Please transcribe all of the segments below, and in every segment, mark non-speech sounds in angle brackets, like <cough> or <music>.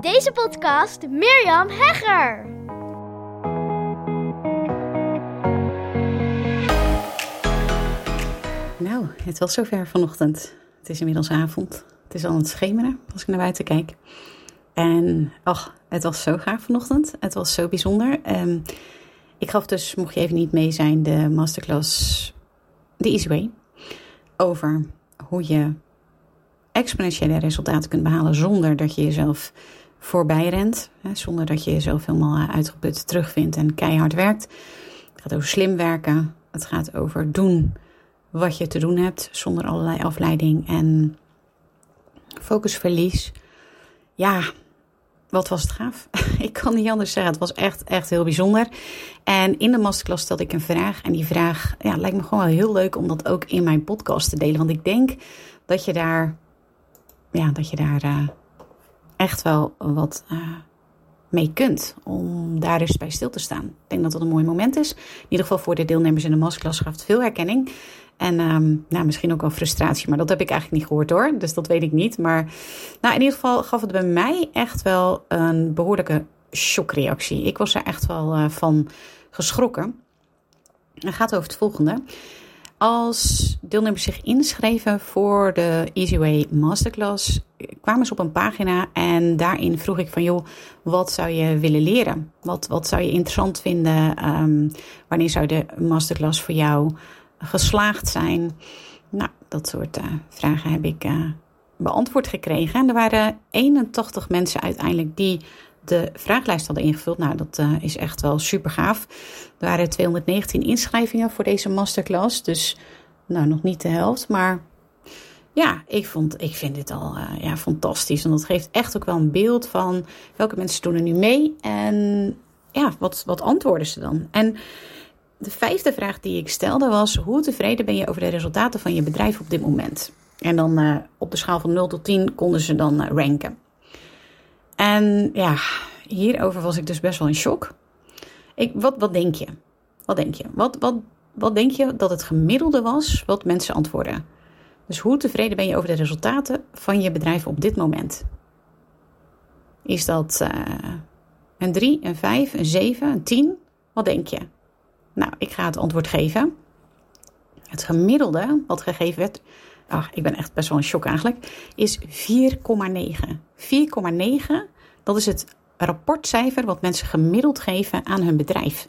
Deze podcast Mirjam Hegger. Nou, het was zover vanochtend. Het is inmiddels avond. Het is al aan het schemeren als ik naar buiten kijk. En ach, het was zo gaaf vanochtend. Het was zo bijzonder. Ehm, ik gaf dus, mocht je even niet mee zijn, de masterclass The Easy Way. Over hoe je exponentiële resultaten kunt behalen zonder dat je jezelf voorbij rent. Hè, zonder dat je jezelf helemaal eh, uitgeput terugvindt en keihard werkt. Het gaat over slim werken. Het gaat over doen wat je te doen hebt zonder allerlei afleiding en focusverlies. Ja, wat was het gaaf. <laughs> ik kan niet anders zeggen. Het was echt, echt heel bijzonder. En in de masterclass stelde ik een vraag. En die vraag ja, lijkt me gewoon wel heel leuk om dat ook in mijn podcast te delen. Want ik denk dat je daar, ja, dat je daar uh, echt wel wat uh, mee kunt. Om daar eens bij stil te staan. Ik denk dat dat een mooi moment is. In ieder geval voor de deelnemers in de masterclass gaf het veel herkenning. En um, nou, misschien ook wel frustratie, maar dat heb ik eigenlijk niet gehoord hoor. Dus dat weet ik niet. Maar nou, in ieder geval gaf het bij mij echt wel een behoorlijke shockreactie. Ik was er echt wel uh, van geschrokken. Het gaat over het volgende. Als deelnemers zich inschreven voor de Easy Way Masterclass, kwamen ze op een pagina en daarin vroeg ik van joh, wat zou je willen leren? Wat, wat zou je interessant vinden? Um, wanneer zou de masterclass voor jou geslaagd zijn? Nou, dat soort uh, vragen heb ik uh, beantwoord gekregen. En er waren 81 mensen uiteindelijk die de vraaglijst hadden ingevuld. Nou, dat uh, is echt wel super gaaf. Er waren 219 inschrijvingen voor deze masterclass. Dus nou, nog niet de helft. Maar ja, ik, vond, ik vind dit al uh, ja, fantastisch. En dat geeft echt ook wel een beeld van welke mensen doen er nu mee. En ja, wat, wat antwoorden ze dan? En de vijfde vraag die ik stelde was: hoe tevreden ben je over de resultaten van je bedrijf op dit moment? En dan uh, op de schaal van 0 tot 10 konden ze dan uh, ranken. En ja, hierover was ik dus best wel in shock. Ik, wat, wat denk je? Wat denk je? Wat, wat, wat denk je dat het gemiddelde was wat mensen antwoorden? Dus hoe tevreden ben je over de resultaten van je bedrijf op dit moment? Is dat uh, een 3, een 5, een 7, een 10? Wat denk je? Nou, ik ga het antwoord geven. Het gemiddelde wat gegeven werd, ach, ik ben echt best wel een shock eigenlijk, is 4,9. 4,9, dat is het rapportcijfer wat mensen gemiddeld geven aan hun bedrijf.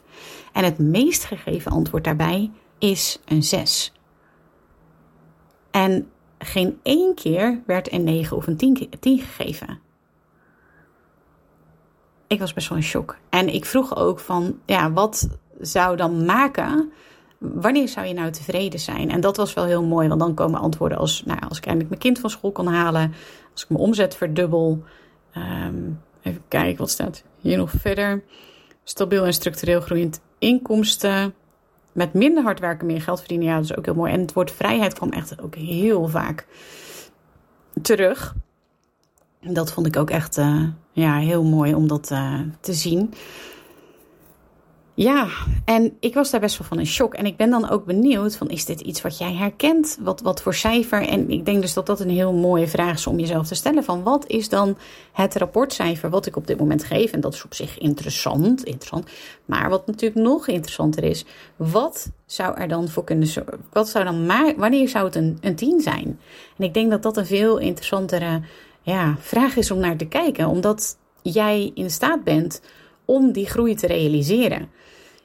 En het meest gegeven antwoord daarbij is een 6. En geen één keer werd een 9 of een 10, 10 gegeven. Ik was best wel in shock. En ik vroeg ook van, ja, wat zou dan maken wanneer zou je nou tevreden zijn? En dat was wel heel mooi, want dan komen antwoorden als: nou, als ik eindelijk mijn kind van school kan halen, als ik mijn omzet verdubbel. Um, even kijken, wat staat hier nog verder? Stabiel en structureel groeiend inkomsten. Met minder hard werken, meer geld verdienen. Ja, dat is ook heel mooi. En het woord vrijheid kwam echt ook heel vaak terug. Dat vond ik ook echt uh, ja, heel mooi om dat uh, te zien. Ja, en ik was daar best wel van in shock. En ik ben dan ook benieuwd van, is dit iets wat jij herkent? Wat, wat voor cijfer? En ik denk dus dat dat een heel mooie vraag is om jezelf te stellen. Van wat is dan het rapportcijfer wat ik op dit moment geef? En dat is op zich interessant, interessant. Maar wat natuurlijk nog interessanter is, wat zou er dan voor kunnen? Wat zou dan maar, wanneer zou het een, een 10 zijn? En ik denk dat dat een veel interessantere ja, vraag is om naar te kijken. Omdat jij in staat bent om die groei te realiseren.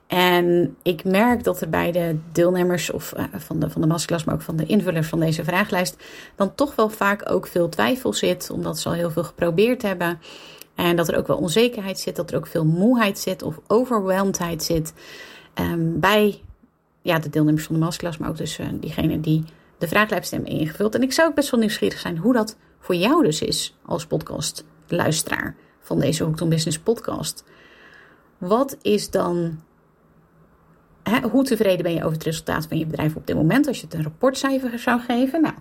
En ik merk dat er bij de deelnemers of uh, van, de, van de masterclass, maar ook van de invullers van deze vraaglijst, dan toch wel vaak ook veel twijfel zit, omdat ze al heel veel geprobeerd hebben. En dat er ook wel onzekerheid zit, dat er ook veel moeheid zit of overwelmdheid zit um, bij ja, de deelnemers van de masterclass, maar ook dus uh, diegenen die de vraaglijst hebben ingevuld. En ik zou ook best wel nieuwsgierig zijn hoe dat voor jou dus is als podcastluisteraar van deze Hooked on Business podcast. Wat is dan Hè, hoe tevreden ben je over het resultaat van je bedrijf op dit moment? Als je het een rapportcijfer zou geven. Nou,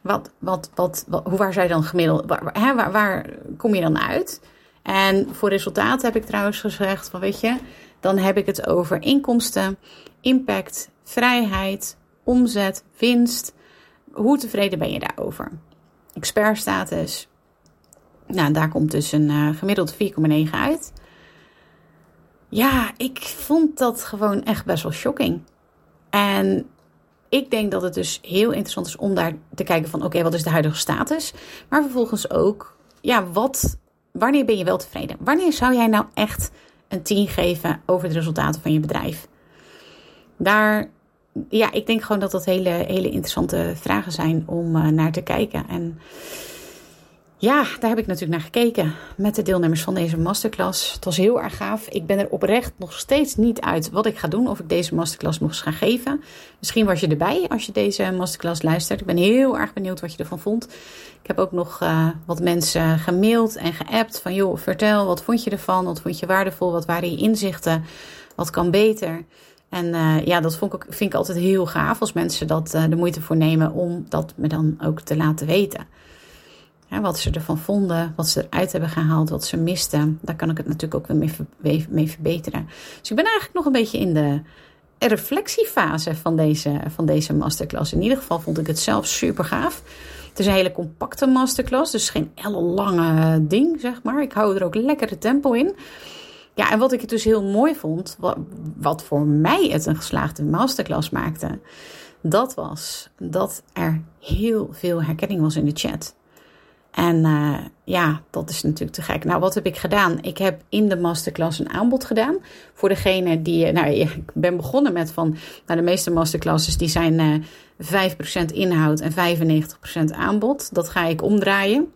wat, wat, wat, hoe waar je dan gemiddeld. Waar, waar, waar kom je dan uit? En voor resultaat heb ik trouwens gezegd: van weet je, dan heb ik het over inkomsten, impact, vrijheid, omzet, winst. Hoe tevreden ben je daarover? Expertstatus. Nou, daar komt dus een uh, gemiddeld 4,9 uit. Ja, ik vond dat gewoon echt best wel shocking. En ik denk dat het dus heel interessant is om daar te kijken van... oké, wat is de huidige status? Maar vervolgens ook, ja, wat, wanneer ben je wel tevreden? Wanneer zou jij nou echt een 10 geven over de resultaten van je bedrijf? Daar, ja, ik denk gewoon dat dat hele, hele interessante vragen zijn om uh, naar te kijken. En ja, daar heb ik natuurlijk naar gekeken met de deelnemers van deze masterclass. Het was heel erg gaaf. Ik ben er oprecht nog steeds niet uit wat ik ga doen. Of ik deze masterclass nog eens ga geven. Misschien was je erbij als je deze masterclass luistert. Ik ben heel erg benieuwd wat je ervan vond. Ik heb ook nog uh, wat mensen gemaild en geappt. Van joh, vertel, wat vond je ervan? Wat vond je waardevol? Wat waren je inzichten? Wat kan beter? En uh, ja, dat vond ik, vind ik altijd heel gaaf als mensen dat, uh, de moeite voor nemen om dat me dan ook te laten weten. Wat ze ervan vonden, wat ze eruit hebben gehaald, wat ze misten. Daar kan ik het natuurlijk ook weer mee, verbeteren. Dus ik ben eigenlijk nog een beetje in de reflectiefase van deze, van deze masterclass. In ieder geval vond ik het zelf super gaaf. Het is een hele compacte masterclass, dus geen ellenlange ding, zeg maar. Ik hou er ook lekker de tempo in. Ja, en wat ik het dus heel mooi vond, wat, wat voor mij het een geslaagde masterclass maakte, dat was dat er heel veel herkenning was in de chat. En uh, ja, dat is natuurlijk te gek. Nou, wat heb ik gedaan? Ik heb in de masterclass een aanbod gedaan. Voor degene die. Nou, <laughs> ik ben begonnen met van. Nou, de meeste masterclasses die zijn uh, 5% inhoud en 95% aanbod. Dat ga ik omdraaien.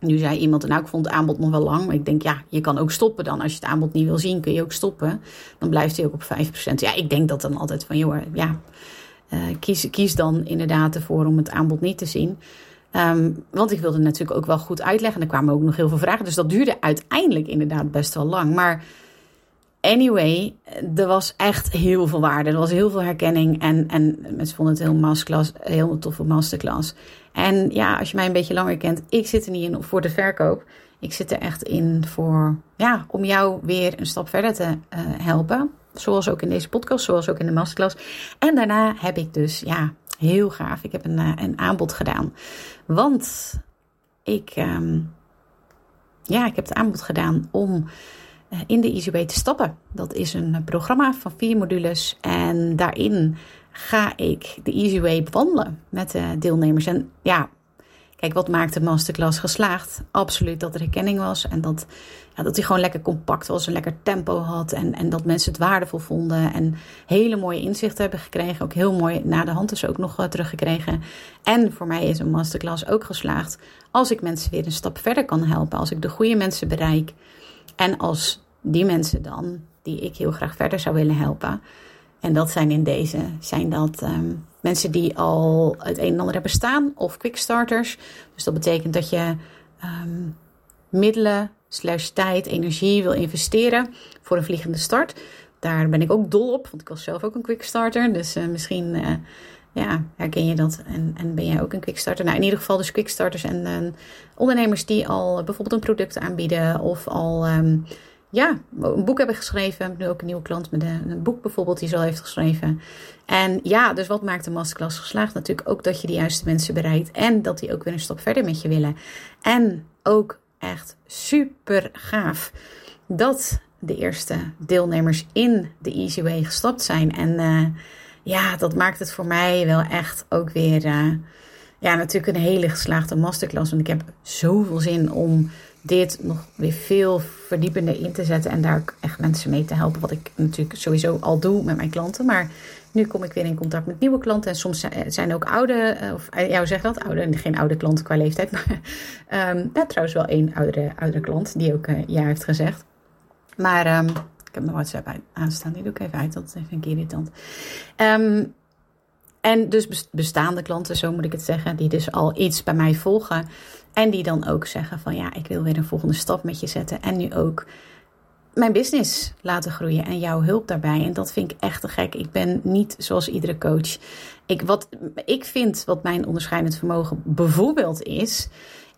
Nu zei iemand, nou, ik vond het aanbod nog wel lang. Maar ik denk, ja, je kan ook stoppen dan. Als je het aanbod niet wil zien, kun je ook stoppen. Dan blijft hij ook op 5%. Ja, ik denk dat dan altijd van, joh, ja, kies, kies dan inderdaad ervoor om het aanbod niet te zien. Um, want ik wilde natuurlijk ook wel goed uitleggen. En er kwamen ook nog heel veel vragen. Dus dat duurde uiteindelijk inderdaad best wel lang. Maar anyway, er was echt heel veel waarde. Er was heel veel herkenning. En, en mensen vonden het heel, masterclass, heel toffe masterclass. En ja, als je mij een beetje langer kent, ik zit er niet in voor de verkoop. Ik zit er echt in voor, ja, om jou weer een stap verder te uh, helpen. Zoals ook in deze podcast, zoals ook in de masterclass. En daarna heb ik dus, ja, heel gaaf. Ik heb een, uh, een aanbod gedaan. Want ik, um, ja, ik heb het aanbod gedaan om uh, in de EasyWay te stappen. Dat is een programma van vier modules. En daarin ga ik de EasyWay bewandelen met de deelnemers. En ja, Kijk, wat maakt de masterclass geslaagd? Absoluut dat er herkenning was en dat, ja, dat hij gewoon lekker compact was, een lekker tempo had en, en dat mensen het waardevol vonden en hele mooie inzichten hebben gekregen. Ook heel mooi na de hand dus ook nog teruggekregen. En voor mij is een masterclass ook geslaagd als ik mensen weer een stap verder kan helpen, als ik de goede mensen bereik en als die mensen dan, die ik heel graag verder zou willen helpen. En dat zijn in deze, zijn dat um, mensen die al het een en ander hebben staan of quickstarters. Dus dat betekent dat je um, middelen, slash tijd, energie wil investeren voor een vliegende start. Daar ben ik ook dol op, want ik was zelf ook een quickstarter. Dus uh, misschien uh, ja, herken je dat en, en ben jij ook een quickstarter. Nou, in ieder geval dus quickstarters en uh, ondernemers die al bijvoorbeeld een product aanbieden of al... Um, ja, een boek hebben geschreven. Nu ook een nieuwe klant met een, boek bijvoorbeeld die ze al heeft geschreven. En ja, dus wat maakt de masterclass geslaagd? Natuurlijk ook dat je de juiste mensen bereikt. En dat die ook weer een stap verder met je willen. En ook echt super gaaf dat de eerste deelnemers in de Easy Way gestapt zijn. En uh, ja, dat maakt het voor mij wel echt ook weer... Uh, ja, natuurlijk een hele geslaagde masterclass. Want ik heb zoveel zin om dit nog weer veel verdiepender in te zetten en daar echt mensen mee te helpen. Wat ik natuurlijk sowieso al doe met mijn klanten. Maar nu kom ik weer in contact met nieuwe klanten. En soms zijn ook oude, eh, of eh, jou zeg dat, oude, geen oude klanten qua leeftijd. <laughs> Maar um, trouwens wel één oudere, oudere klant die ook uh, ja heeft gezegd. Maar um, ik heb mijn WhatsApp aanstaan, die doe ik even uit. Dat is even irritant. Um, en dus bestaande klanten, zo moet ik het zeggen, die dus al iets bij mij volgen. En die dan ook zeggen van ja, ik wil weer een volgende stap met je zetten. En nu ook mijn business laten groeien en jouw hulp daarbij. En dat vind ik echt te gek. Ik ben niet zoals iedere coach. Ik, wat ik vind, wat mijn onderscheidend vermogen bijvoorbeeld is,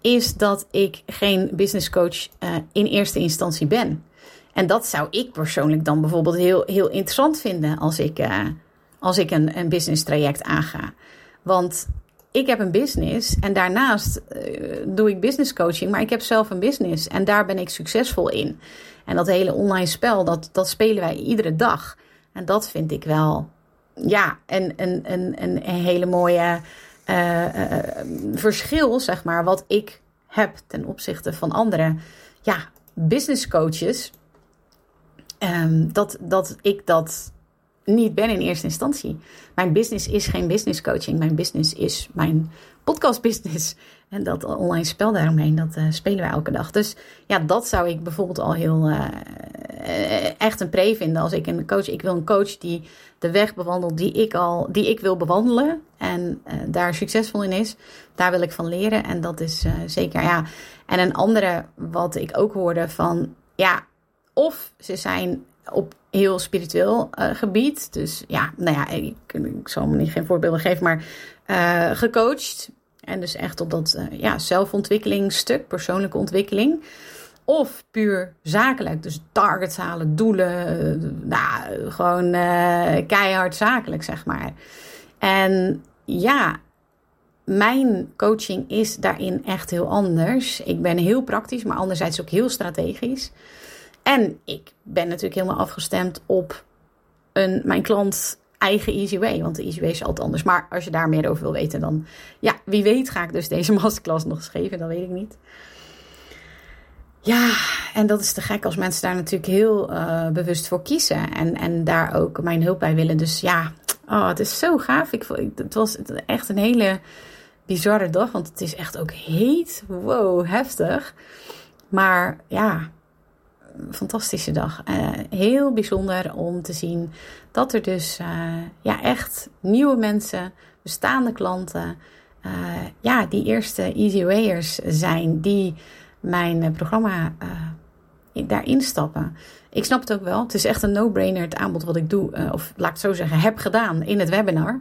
is dat ik geen business coach uh, in eerste instantie ben. En dat zou ik persoonlijk dan bijvoorbeeld heel, heel interessant vinden als ik, uh, als ik een, een business traject aanga. Want ik heb een business en daarnaast uh, doe ik business coaching, maar ik heb zelf een business en daar ben ik succesvol in. En dat hele online spel, dat, dat spelen wij iedere dag. En dat vind ik wel, ja, een, een, een, een hele mooie uh, uh, verschil, zeg maar, wat ik heb ten opzichte van andere ja, business coaches. Um, dat, dat ik dat niet ben in eerste instantie. Mijn business is geen business coaching. Mijn business is mijn podcast business. En dat online spel daaromheen, dat uh, spelen wij elke dag. Dus ja, dat zou ik bijvoorbeeld al heel uh, echt een pre vinden. Als ik een coach, ik wil een coach die de weg bewandelt die ik al, die ik wil bewandelen. En daar succesvol in is. Daar wil ik van leren. En dat is zeker, ja. En een andere wat ik ook hoorde van, ja, of ze zijn op heel spiritueel uh, gebied. Dus ja, nou ja, ik, zal me niet geen voorbeelden geven, maar uh, gecoacht. En dus echt op dat uh, ja, zelfontwikkelingstuk, persoonlijke ontwikkeling. Of puur zakelijk, dus targets halen, doelen. nou, gewoon keihard zakelijk, zeg maar. En ja, mijn coaching is daarin echt heel anders. Ik ben heel praktisch, maar anderzijds ook heel strategisch. En ik ben natuurlijk helemaal afgestemd op een, mijn klant eigen Easy Way. Want de Easy Way is altijd anders. Maar als je daar meer over wil weten, dan ja, wie weet ga ik dus deze <laughs> masterclass nog eens geven. Dat weet ik niet. Ja, en dat is te gek als mensen daar natuurlijk heel uh, bewust voor kiezen. En, en daar ook mijn hulp bij willen. Dus ja, oh, het is zo gaaf. Ik, het was echt een hele bizarre dag. Want het is echt ook heet. Wow, heftig. Maar ja, fantastische dag. Uh, heel bijzonder om te zien dat er dus uh, ja, echt nieuwe mensen, bestaande klanten, uh, ja, die eerste Easy Wayers zijn die mijn programma daarin stappen. Ik snap het ook wel. Het is echt een no-brainer het aanbod wat ik doe, of laat ik het zo zeggen, heb gedaan in het webinar.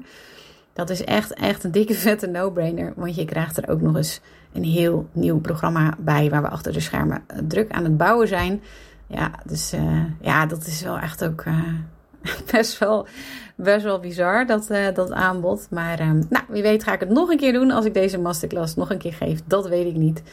Dat is echt, echt een dikke <laughs> vette no-brainer. Want je krijgt er ook nog eens een heel nieuw programma bij. Waar we achter de schermen druk aan het bouwen zijn. Ja, dus uh, ja, dat is wel echt ook uh, <laughs> best, wel, best wel bizar, dat, dat aanbod. Maar nou, wie weet ga ik het nog een keer doen als ik deze masterclass nog een keer geef. Dat weet ik niet.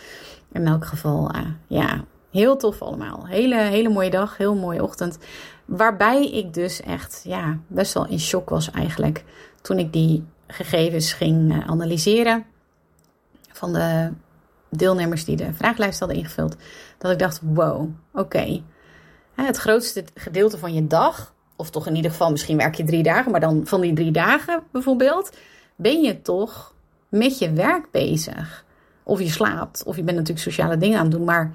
In elk geval, ja, heel tof allemaal. Hele, hele mooie dag, heel mooie ochtend. Waarbij ik dus echt, ja, best wel in shock was eigenlijk. Toen ik die gegevens ging analyseren van de deelnemers die de vraaglijst hadden ingevuld, dat ik dacht: wow, oké. Het grootste gedeelte van je dag, of toch in ieder geval, misschien werk je drie dagen, maar dan van die drie dagen bijvoorbeeld, ben je toch met je werk bezig. Of je slaapt, of je bent natuurlijk sociale dingen aan het doen. Maar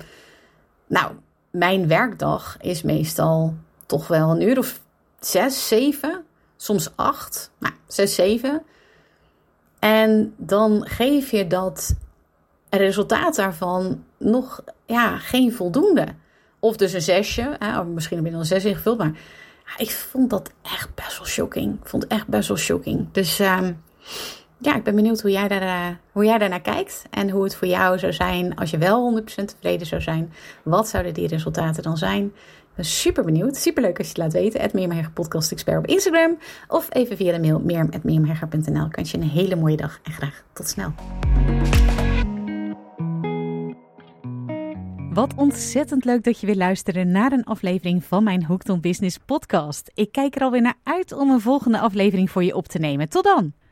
nou, mijn werkdag is meestal toch wel een uur of zes, zeven, soms acht, nou, zes, zeven. En dan geef je dat resultaat daarvan nog ja, geen voldoende. Of dus een zesje, hè, of misschien heb je dan een zes ingevuld, maar ik vond dat echt best wel shocking. Ik vond het echt best wel shocking. Dus um, ja, ik ben benieuwd hoe jij, daar, uh, hoe jij daarnaar kijkt en hoe het voor jou zou zijn als je wel 100% tevreden zou zijn. Wat zouden die resultaten dan zijn? Super benieuwd. Super leuk als je het laat weten. Het Podcast Expert op Instagram. Of even via de mail meerm.meermherger.nl. Ik je een hele mooie dag en graag tot snel. Wat ontzettend leuk dat je weer luistert naar een aflevering van mijn Hooked on Business podcast. Ik kijk er alweer naar uit om een volgende aflevering voor je op te nemen. Tot dan!